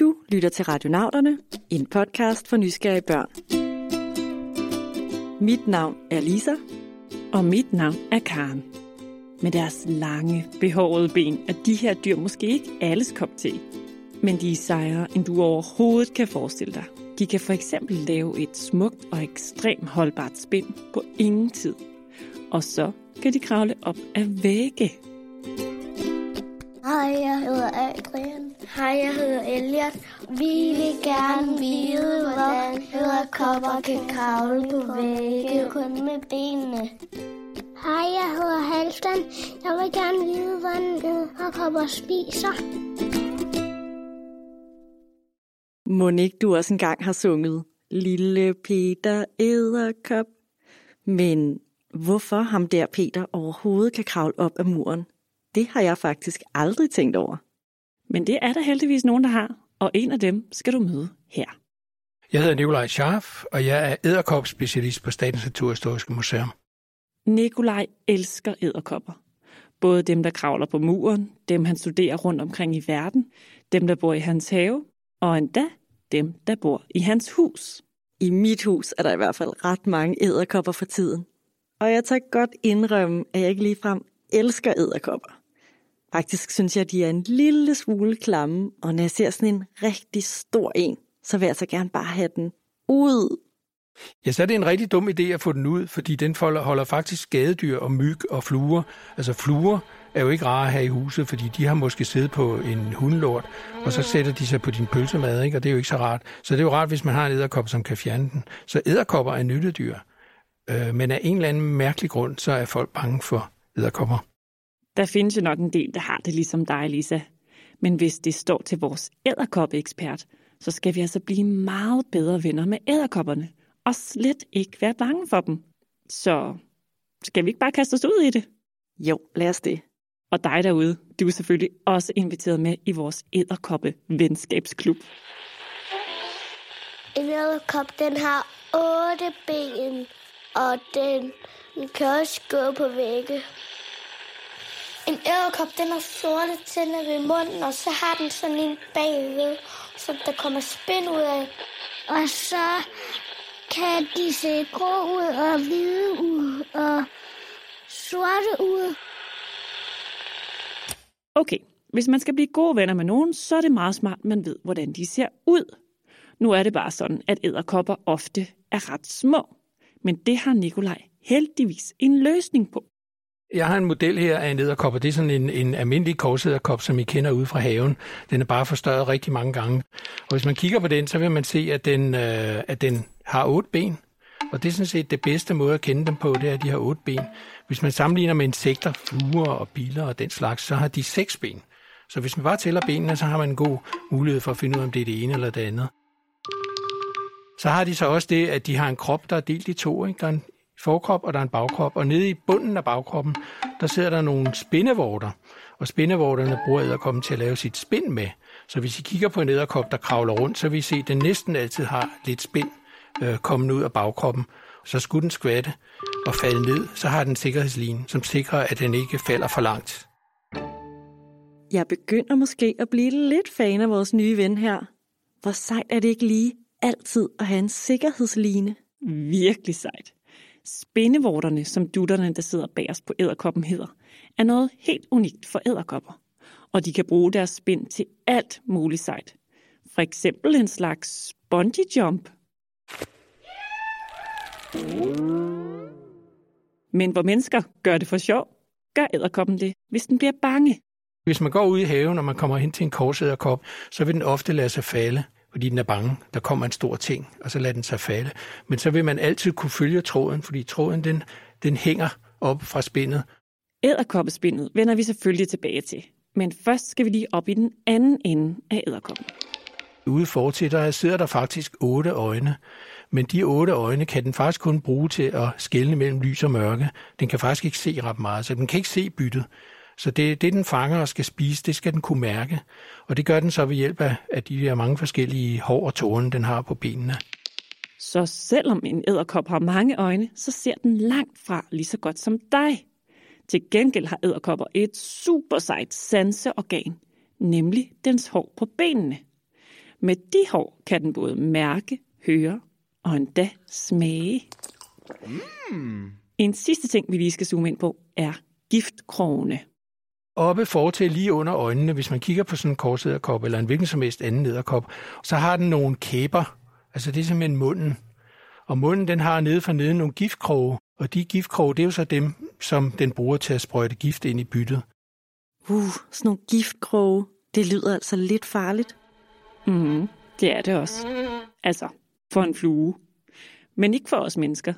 Du lytter til Radionauterne, en podcast for nysgerrige børn. Mit navn er Lisa. Og mit navn er Karen. Med deres lange, behårede ben er de her dyr måske ikke alles kop til. Men de er sejere, end du overhovedet kan forestille dig. De kan for eksempel lave et smukt og ekstremt holdbart spind på ingen tid. Og så kan de kravle op af vægge. Hej, jeg hedder Adrian. Hej, jeg hedder Elliot. Vi vil gerne vide, hvordan æderkopper kan kravle på vægge kun med benene. Hej, jeg hedder Halvdan. Jeg vil gerne vide, hvordan æderkopper spiser. Monik, du også engang har sunget Lille Peter æderkop. Men hvorfor ham der Peter overhovedet kan kravle op af muren, det har jeg faktisk aldrig tænkt over. Men det er der heldigvis nogen, der har, og en af dem skal du møde her. Jeg hedder Nikolaj Scharf, og jeg er æderkopspecialist på Statens Naturhistoriske Museum. Nikolaj elsker æderkopper. Både dem, der kravler på muren, dem han studerer rundt omkring i verden, dem, der bor i hans have, og endda dem, der bor i hans hus. I mit hus er der i hvert fald ret mange æderkopper for tiden. Og jeg tager godt indrømme, at jeg ikke ligefrem elsker æderkopper. Faktisk synes jeg, at de er en lille smule klamme, og når jeg ser sådan en rigtig stor en, så vil jeg så gerne bare have den ud. Ja, så er det en rigtig dum idé at få den ud, fordi den holder faktisk skadedyr og myg og fluer. Altså fluer er jo ikke rare at have i huset, fordi de har måske siddet på en hundelort, og så sætter de sig på din pølsemad, ikke? og det er jo ikke så rart. Så det er jo rart, hvis man har en æderkop, som kan fjerne den. Så æderkopper er nyttedyr, øh, men af en eller anden mærkelig grund, så er folk bange for æderkopper. Der findes jo nok en del, der har det ligesom dig, Lisa. Men hvis det står til vores æderkoppeekspert, så skal vi altså blive meget bedre venner med æderkopperne, og slet ikke være bange for dem. Så skal vi ikke bare kaste os ud i det? Jo, lad os det. Og dig derude, du er selvfølgelig også inviteret med i vores æderkoppe venskabsklub. En æderkop, den har otte ben, og den kan også gå på vægge. En æderkop, den har sorte tænder ved munden, og så har den sådan en bagved, så der kommer spind ud af. Og så kan de se grå ud og hvide ud og sorte ud. Okay, hvis man skal blive gode venner med nogen, så er det meget smart, man ved, hvordan de ser ud. Nu er det bare sådan, at æderkopper ofte er ret små. Men det har Nikolaj heldigvis en løsning på. Jeg har en model her af en æderkop, og det er sådan en, en almindelig korsæderkop, som I kender ude fra haven. Den er bare forstørret rigtig mange gange. Og hvis man kigger på den, så vil man se, at den, øh, at den har otte ben. Og det er sådan set det bedste måde at kende dem på, det er, at de har otte ben. Hvis man sammenligner med insekter, fluer og biler og den slags, så har de seks ben. Så hvis man bare tæller benene, så har man en god mulighed for at finde ud af, om det er det ene eller det andet. Så har de så også det, at de har en krop, der er delt i to. Ikke? Der er en forkrop, og der er en bagkrop. Og nede i bunden af bagkroppen, der sidder der nogle spindevorter. Og spindevorterne bruger æderkoppen til at lave sit spind med. Så hvis I kigger på en æderkop, der kravler rundt, så vil I se, at den næsten altid har lidt spind øh, kommet ud af bagkroppen. Så skulle den skvatte og falde ned, så har den sikkerhedsline, som sikrer, at den ikke falder for langt. Jeg begynder måske at blive lidt fan af vores nye ven her. Hvor sejt er det ikke lige altid at have en sikkerhedsline? Virkelig sejt. Spindevorterne, som dutterne, der sidder bagerst på æderkoppen, hedder, er noget helt unikt for æderkopper. Og de kan bruge deres spind til alt muligt sejt. For eksempel en slags bungee jump. Men hvor mennesker gør det for sjov, gør æderkoppen det, hvis den bliver bange. Hvis man går ud i haven, og man kommer hen til en korsæderkop, så vil den ofte lade sig falde, fordi den er bange. Der kommer en stor ting, og så lader den sig falde. Men så vil man altid kunne følge tråden, fordi tråden den, den hænger op fra spindet. Æderkoppespindet vender vi selvfølgelig tilbage til. Men først skal vi lige op i den anden ende af æderkoppen. Ude fortil, der sidder der faktisk otte øjne. Men de otte øjne kan den faktisk kun bruge til at skelne mellem lys og mørke. Den kan faktisk ikke se ret meget, så den kan ikke se byttet. Så det, det, den fanger og skal spise, det skal den kunne mærke. Og det gør den så ved hjælp af, af de her mange forskellige hår og tårne, den har på benene. Så selvom en æderkop har mange øjne, så ser den langt fra lige så godt som dig. Til gengæld har æderkopper et super sejt sanseorgan, nemlig dens hår på benene. Med de hår kan den både mærke, høre og endda smage. Mm. En sidste ting, vi lige skal zoome ind på, er giftkrogene. Oppe fortil lige under øjnene, hvis man kigger på sådan en korsæderkop eller en hvilken som helst anden nederkop, så har den nogle kæber. Altså det er simpelthen munden. Og munden den har nede for neden nogle giftkroge, og de giftkroge, det er jo så dem, som den bruger til at sprøjte gift ind i byttet. Uh, sådan nogle giftkroge. Det lyder altså lidt farligt. Mm, det er det også. Altså, for en flue. Men ikke for os mennesker.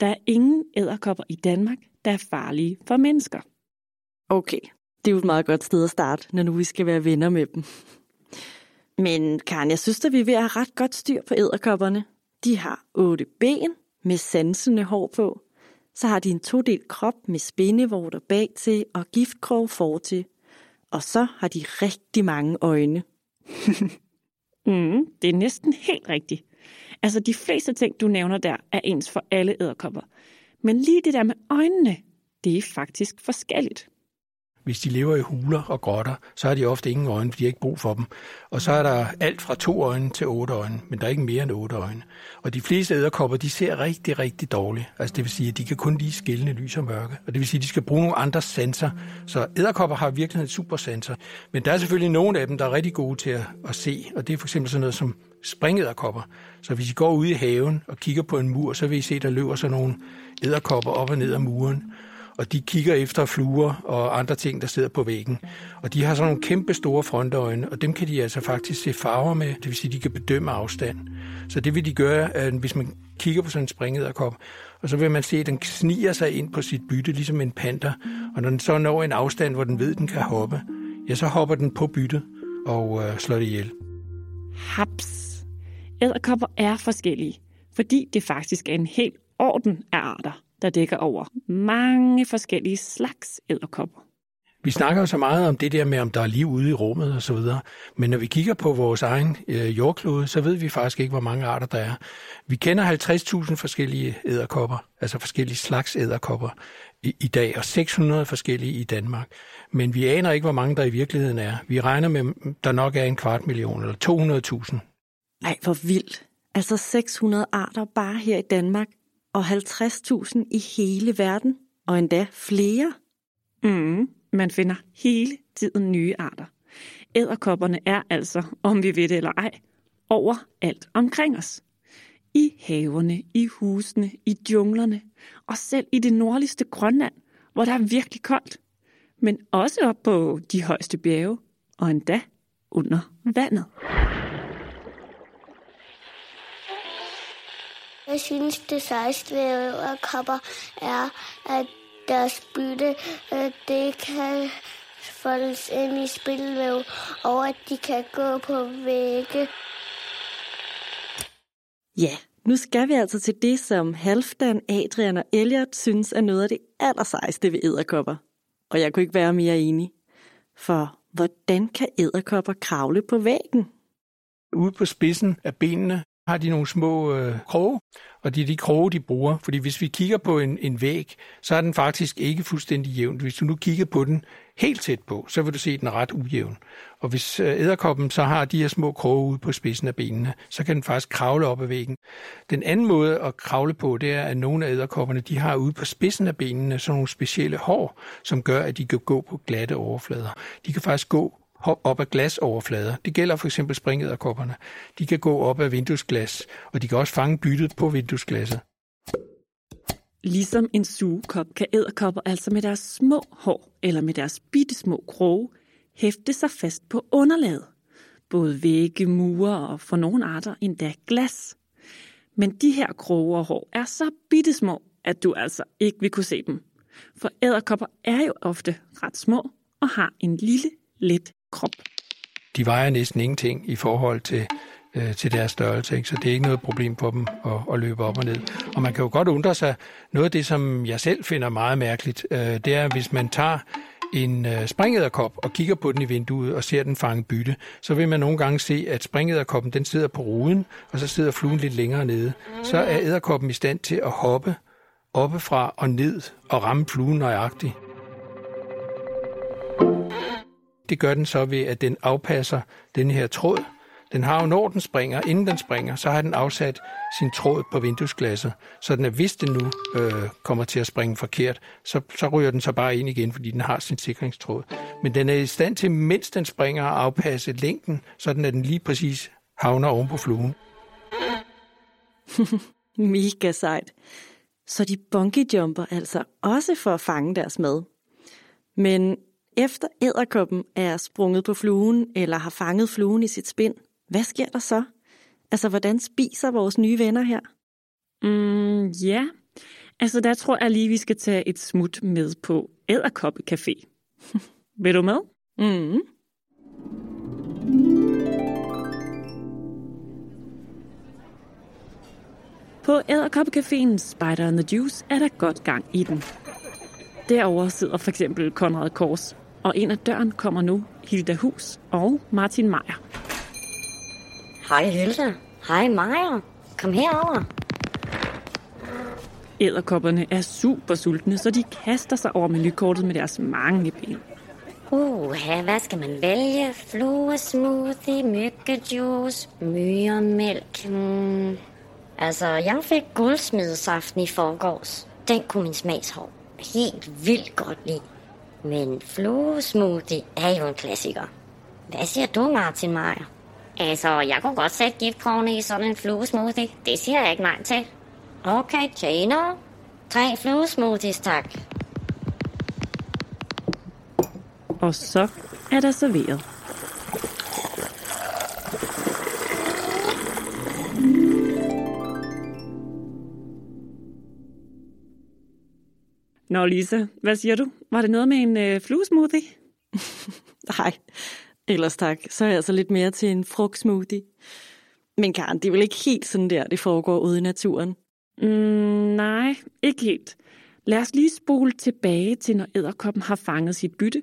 Der er ingen æderkopper i Danmark, der er farlige for mennesker. Okay, det er jo et meget godt sted at starte, når nu vi skal være venner med dem. Men Karen, jeg synes at vi er ved at have ret godt styr på æderkopperne. De har otte ben med sansende hår på. Så har de en todelt krop med spændevorter bag til og giftkrog fortil. Og så har de rigtig mange øjne. mm, det er næsten helt rigtigt. Altså de fleste ting, du nævner der, er ens for alle æderkopper. Men lige det der med øjnene, det er faktisk forskelligt. Hvis de lever i huler og grotter, så har de ofte ingen øjne, fordi de har ikke brug for dem. Og så er der alt fra to øjne til otte øjne, men der er ikke mere end otte øjne. Og de fleste æderkopper, de ser rigtig, rigtig dårligt. Altså det vil sige, at de kan kun lige skille lys og mørke. Og det vil sige, at de skal bruge nogle andre sensorer. Så æderkopper har virkelig en super sensor. Men der er selvfølgelig nogle af dem, der er rigtig gode til at, at se. Og det er for eksempel sådan noget som springæderkopper. Så hvis I går ud i haven og kigger på en mur, så vil I se, at der løber sådan nogle æderkopper op og ned ad muren og de kigger efter fluer og andre ting, der sidder på væggen. Og de har sådan nogle kæmpe store frontøjne, og dem kan de altså faktisk se farver med, det vil sige, de kan bedømme afstand. Så det vil de gøre, øh, hvis man kigger på sådan en springederkop, og så vil man se, at den sniger sig ind på sit bytte, ligesom en panter. Og når den så når en afstand, hvor den ved, at den kan hoppe, ja, så hopper den på byttet og øh, slår det ihjel. Haps. Æderkopper er forskellige, fordi det faktisk er en helt orden af arter der dækker over mange forskellige slags æderkopper. Vi snakker jo så meget om det der med, om der er liv ude i rummet og så videre. Men når vi kigger på vores egen øh, jordklode, så ved vi faktisk ikke, hvor mange arter der er. Vi kender 50.000 forskellige æderkopper, altså forskellige slags æderkopper i, i dag, og 600 forskellige i Danmark. Men vi aner ikke, hvor mange der i virkeligheden er. Vi regner med, der nok er en kvart million eller 200.000. Nej, hvor vildt. Altså 600 arter bare her i Danmark og 50.000 i hele verden, og endda flere. Mm, man finder hele tiden nye arter. Æderkopperne er altså, om vi ved det eller ej, over alt omkring os. I haverne, i husene, i junglerne, og selv i det nordligste Grønland, hvor der er virkelig koldt. Men også op på de højeste bjerge, og endda under vandet. Jeg synes, det sejeste ved kopper er, at deres bytte, øh, det kan foldes ind i spilvæv, og at de kan gå på vægge. Ja, nu skal vi altså til det, som Halfdan, Adrian og Elliot synes er noget af det allersejste ved æderkopper. Og jeg kunne ikke være mere enig. For hvordan kan æderkopper kravle på væggen? Ude på spidsen af benene har de nogle små øh, kroge, og det er de kroge, de bruger. Fordi hvis vi kigger på en, en væg, så er den faktisk ikke fuldstændig jævn. Hvis du nu kigger på den helt tæt på, så vil du se, at den er ret ujævn. Og hvis øh, æderkoppen så har de her små kroge ude på spidsen af benene, så kan den faktisk kravle op ad væggen. Den anden måde at kravle på, det er, at nogle af æderkopperne, de har ude på spidsen af benene sådan nogle specielle hår, som gør, at de kan gå på glatte overflader. De kan faktisk gå op ad glasoverflader. Det gælder for eksempel springæderkopperne. De kan gå op ad vinduesglas, og de kan også fange byttet på vinduesglasset. Ligesom en sugekop kan æderkopper altså med deres små hår eller med deres bitte små kroge hæfte sig fast på underlaget. Både vægge, mure og for nogle arter endda glas. Men de her kroge og hår er så bitte små, at du altså ikke vil kunne se dem. For æderkopper er jo ofte ret små og har en lille, let krop. De vejer næsten ingenting i forhold til, øh, til deres størrelse, ikke? så det er ikke noget problem for dem at, at løbe op og ned. Og man kan jo godt undre sig, noget af det, som jeg selv finder meget mærkeligt, øh, det er, hvis man tager en øh, springæderkop og kigger på den i vinduet og ser den fange bytte, så vil man nogle gange se, at springæderkoppen den sidder på ruden, og så sidder fluen lidt længere nede. Så er æderkoppen i stand til at hoppe oppefra og ned og ramme fluen nøjagtigt. Det gør den så ved, at den afpasser den her tråd, Den har jo, når den springer, inden den springer, så har den afsat sin tråd på vinduesglasset, så den, er, hvis den nu øh, kommer til at springe forkert, så, så ryger den så bare ind igen, fordi den har sin sikringstråd. Men den er i stand til, mens den springer, at afpasse længden, så den, at den lige præcis havner oven på fluen. Mega sejt. Så de bungee jumper altså også for at fange deres mad. Men efter æderkoppen er sprunget på fluen eller har fanget fluen i sit spind, hvad sker der så? Altså, hvordan spiser vores nye venner her? Mm, ja, altså der tror jeg lige, vi skal tage et smut med på Æderkoppe Café. Vil du med? Mm. På Æderkoppecaféen Spider and the Juice er der godt gang i den. Derover sidder for eksempel Konrad Kors, og ind ad døren kommer nu Hilda Hus og Martin Meier. Hej Hilda. Hej Maja. Kom herover. Æderkopperne er super sultne, så de kaster sig over menukortet med deres mange ben. Uh, hvad skal man vælge? Fluesmoothie, myggejuice, myremælk. Hmm. Altså, jeg fik guldsmedesaften i forgårs. Den kunne min smagshår helt vildt godt lide. Men fluesmoothie er jo en klassiker. Hvad siger du, Martin Meyer? Altså, jeg kunne godt sætte giftkrovene i sådan en fluesmoothie. Det siger jeg ikke nej til. Okay, tjener. Tre fluesmoothies, tak. Og så er der serveret. Nå Lisa, hvad siger du? Var det noget med en øh, fluesmoothie? Nej, ellers tak. Så er jeg altså lidt mere til en frugtsmoothie. Men Karen, det er vel ikke helt sådan der, det foregår ude i naturen? Mm, nej, ikke helt. Lad os lige spole tilbage til, når æderkoppen har fanget sit bytte.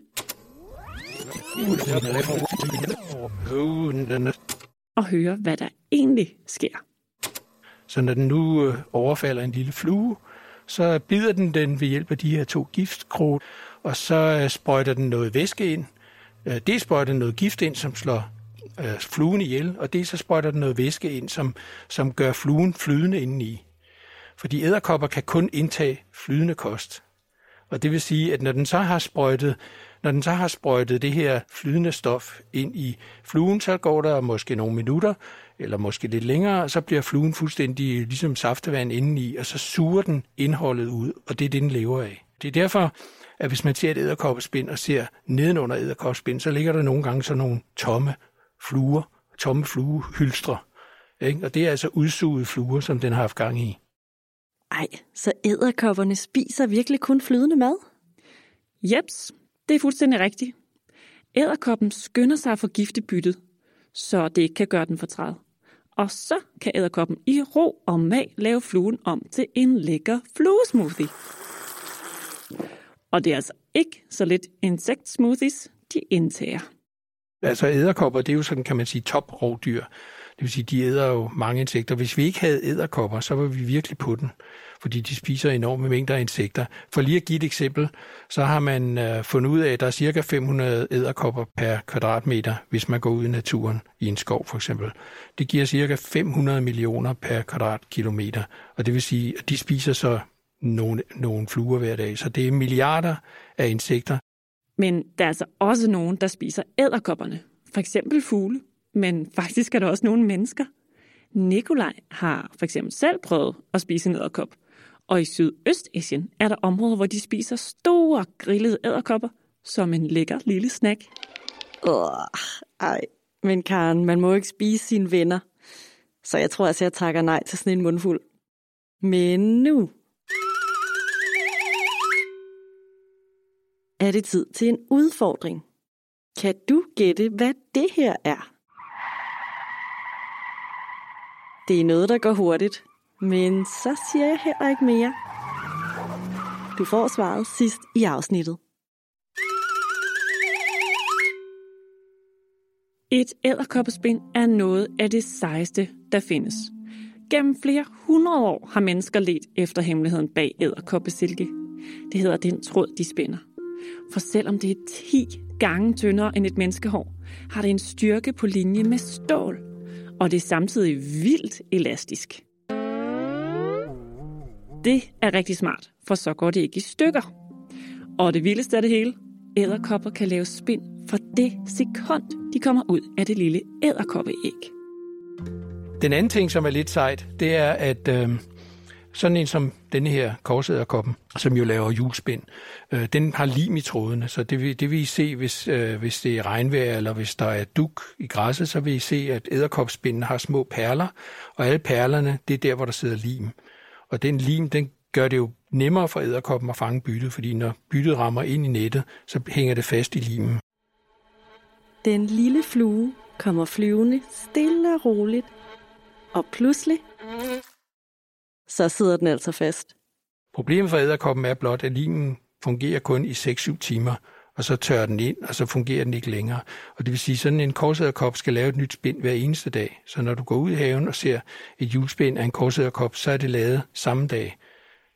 Og høre, hvad der egentlig sker. Så når den nu øh, overfalder en lille flue, så bider den den ved hjælp af de her to giftkrog, og så øh, sprøjter den noget væske ind. Øh, det sprøjter den noget gift ind, som slår øh, fluen ihjel, og det så sprøjter den noget væske ind, som, som gør fluen flydende indeni. Fordi æderkopper kan kun indtage flydende kost. Og det vil sige, at når den så har sprøjtet, når den så har sprøjtet det her flydende stof ind i fluen, så går der måske nogle minutter, eller måske lidt længere, så bliver fluen fuldstændig ligesom saftevand indeni, og så suger den indholdet ud, og det er det, den lever af. Det er derfor, at hvis man ser et æderkoppespind og ser nedenunder æderkoppespind, så ligger der nogle gange sådan nogle tomme fluer, tomme fluehylstre. Ikke? Og det er altså udsugede fluer, som den har haft gang i. Ej, så æderkopperne spiser virkelig kun flydende mad? Jeps, det er fuldstændig rigtigt. Æderkoppen skynder sig at forgifte byttet, så det ikke kan gøre den fortræd. Og så kan æderkoppen i ro og mag lave fluen om til en lækker fluesmoothie. Og det er altså ikke så lidt insektsmoothies, de indtager. Altså æderkopper, det er jo sådan, kan man sige, toprovdyr. Det vil sige, de æder jo mange insekter. Hvis vi ikke havde æderkopper, så var vi virkelig på den, fordi de spiser enorme mængder af insekter. For lige at give et eksempel, så har man øh, fundet ud af, at der er cirka 500 æderkopper per kvadratmeter, hvis man går ud i naturen i en skov for eksempel. Det giver cirka 500 millioner per kvadratkilometer, og det vil sige, at de spiser så nogle, nogle fluer hver dag. Så det er milliarder af insekter. Men der er altså også nogen, der spiser æderkopperne. For eksempel fugle. Men faktisk er der også nogle mennesker. Nikolaj har for eksempel selv prøvet at spise en æderkop. Og i Sydøstasien er der områder, hvor de spiser store grillede æderkopper som en lækker lille snack. Åh, ej. Men Karen, man må ikke spise sine venner. Så jeg tror altså, jeg takker nej til sådan en mundfuld. Men nu er det tid til en udfordring. Kan du gætte, hvad det her er? Det er noget, der går hurtigt, men så siger jeg heller ikke mere. Du får svaret sidst i afsnittet. Et æderkoppespind er noget af det sejeste, der findes. Gennem flere hundrede år har mennesker let efter hemmeligheden bag æderkoppesilke. Det hedder den tråd, de spænder. For selvom det er 10 gange tyndere end et menneskehår, har det en styrke på linje med stål. og det er samtidig vildt elastisk. Det er rigtig smart, for så går det ikke i stykker. Og det vildeste af det hele, æderkopper kan lave spind for det sekund, de kommer ud af det lille æderkoppeæg. Den anden ting, som er lidt sejt, det er, at øh, sådan en som denne her korsæderkoppen, som jo laver julespind, øh, den har lim i trådene, så det vil, det vil I se, hvis, øh, hvis det er regnvejr, eller hvis der er duk i græsset, så vil I se, at æderkopspinden har små perler, og alle perlerne, det er der, hvor der sidder lim. Og den lim, den gør det jo nemmere for æderkoppen at fange byttet, fordi når byttet rammer ind i nettet, så hænger det fast i limen. Den lille flue kommer flyvende stille og roligt, og pludselig, så sidder den altså fast. Problemet for æderkoppen er blot, at limen fungerer kun i 6-7 timer, og så tørrer den ind, og så fungerer den ikke længere. Og det vil sige, at sådan en korsæderkop skal lave et nyt spind hver eneste dag. Så når du går ud i haven og ser et julespind af en korsæderkop, så er det lavet samme dag.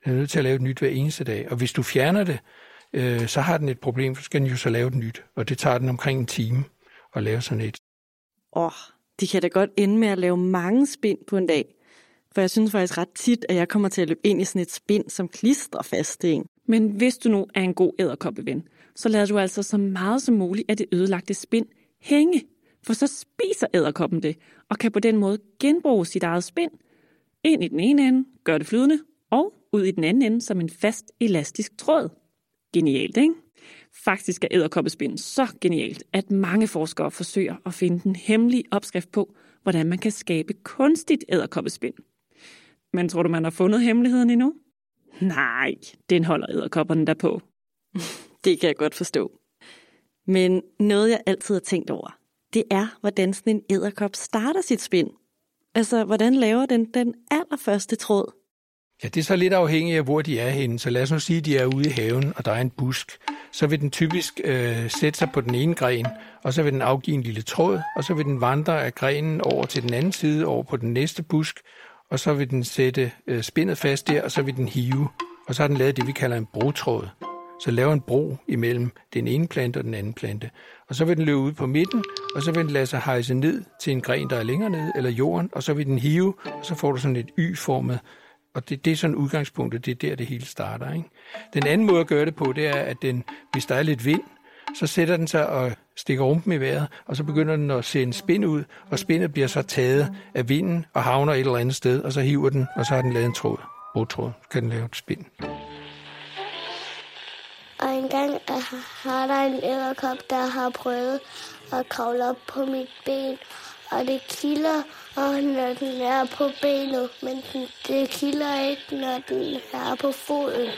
Den er nødt til at lave et nyt hver eneste dag. Og hvis du fjerner det, øh, så har den et problem, så skal den jo så lave et nyt. Og det tager den omkring en time at lave sådan et. Åh, oh, de kan da godt ende med at lave mange spind på en dag. For jeg synes faktisk ret tit, at jeg kommer til at løbe ind i sådan et spind, som klistrer fast til en. Men hvis du nu er en god æderkoppeven, så lader du altså så meget som muligt af det ødelagte spind hænge. For så spiser æderkoppen det, og kan på den måde genbruge sit eget spind. Ind i den ene ende, gør det flydende, og ud i den anden ende som en fast elastisk tråd. Genialt, ikke? Faktisk er æderkoppespind så genialt, at mange forskere forsøger at finde den hemmelige opskrift på, hvordan man kan skabe kunstigt æderkoppespind. Men tror du, man har fundet hemmeligheden endnu? Nej, den holder æderkopperne der på. Det kan jeg godt forstå. Men noget, jeg altid har tænkt over, det er, hvordan sådan en æderkop starter sit spind. Altså, hvordan laver den den allerførste tråd? Ja, det er så lidt afhængigt af, hvor de er henne. Så lad os nu sige, at de er ude i haven, og der er en busk. Så vil den typisk øh, sætte sig på den ene gren, og så vil den afgive en lille tråd, og så vil den vandre af grenen over til den anden side, over på den næste busk, og så vil den sætte øh, spindet fast der, og så vil den hive. Og så har den lavet det, vi kalder en brotråd. Så lave en bro imellem den ene plante og den anden plante. Og så vil den løbe ud på midten, og så vil den lade sig hejse ned til en gren, der er længere ned, eller jorden, og så vil den hive, og så får du sådan et Y-formet og det, det er sådan udgangspunktet, det er der, det hele starter. Ikke? Den anden måde at gøre det på, det er, at den, hvis der er lidt vind, så sætter den sig og stikker rumpen i vejret, og så begynder den at sende spind ud, og spindet bliver så taget af vinden og havner et eller andet sted, og så hiver den, og så har den lavet en tråd. Brugtråd kan den lave et spind. Engang har der en æderkop, der har prøvet at kravle op på mit ben, og det kilder, og når den er på benet, men den, det kilder ikke, når den er på foden.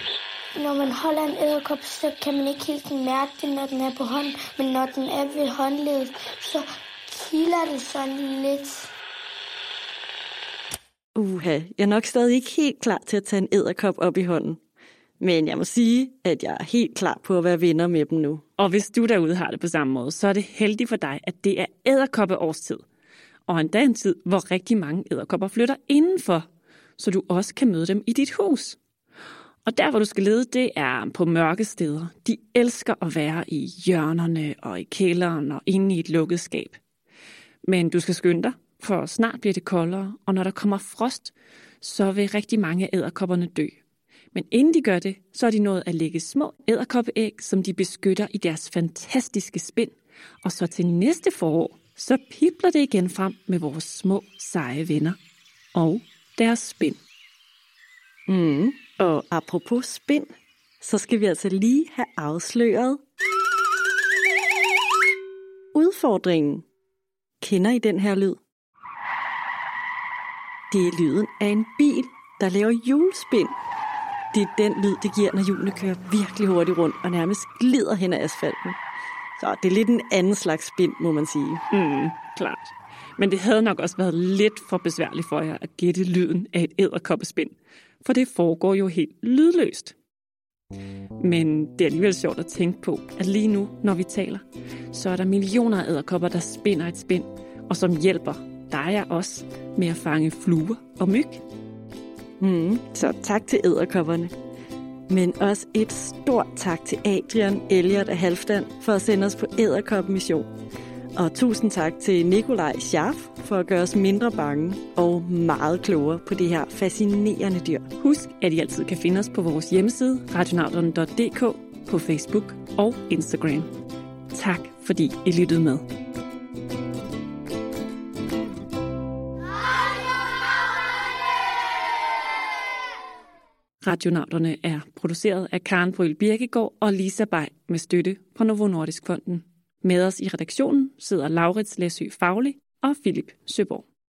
Når man holder en æderkop, så kan man ikke helt mærke det, når den er på hånden, men når den er ved håndledet, så kilder det sådan lidt. Uha, jeg er nok stadig ikke helt klar til at tage en æderkop op i hånden. Men jeg må sige, at jeg er helt klar på at være venner med dem nu. Og hvis du derude har det på samme måde, så er det heldigt for dig, at det er æderkoppe årstid. og endda en tid, hvor rigtig mange æderkopper flytter indenfor, så du også kan møde dem i dit hus. Og der, hvor du skal lede, det er på mørke steder. De elsker at være i hjørnerne og i kælderen og inde i et lukket skab. Men du skal skynde dig, for snart bliver det koldere, og når der kommer frost, så vil rigtig mange af æderkopperne dø. Men inden de gør det, så er de nået at lægge små æderkoppeæg, som de beskytter i deres fantastiske spind. Og så til næste forår, så pipler det igen frem med vores små, seje venner og deres spind. Mm. Og apropos spind, så skal vi altså lige have afsløret udfordringen. Kender I den her lyd? Det er lyden af en bil, der laver julespind. Det er den lyd, det giver, når hjulene kører virkelig hurtigt rundt og nærmest glider hen ad asfalten. Så det er lidt en anden slags spind, må man sige. Mm, klart. Men det havde nok også været lidt for besværligt for jer at gætte lyden af et æderkoppespind, for det foregår jo helt lydløst. Men det er alligevel sjovt at tænke på, at lige nu, når vi taler, så er der millioner af æderkopper, der spinder et spind, og som hjælper dig og os med at fange fluer og myg. Mm, så tak til æderkopperne. Men også et stort tak til Adrian, Elliot og Halfdan for at sende os på æderkopmission. Og tusind tak til Nikolaj Schaff for at gøre os mindre bange og meget klogere på det her fascinerende dyr. Husk, at I altid kan finde os på vores hjemmeside, radionauterne.dk, på Facebook og Instagram. Tak fordi I lyttede med. Radionauterne er produceret af Karen Bryl Birkegaard og Lisa Bay med støtte fra Novo Nordisk Fonden. Med os i redaktionen sidder Laurits Læsø Faglig og Philip Søborg.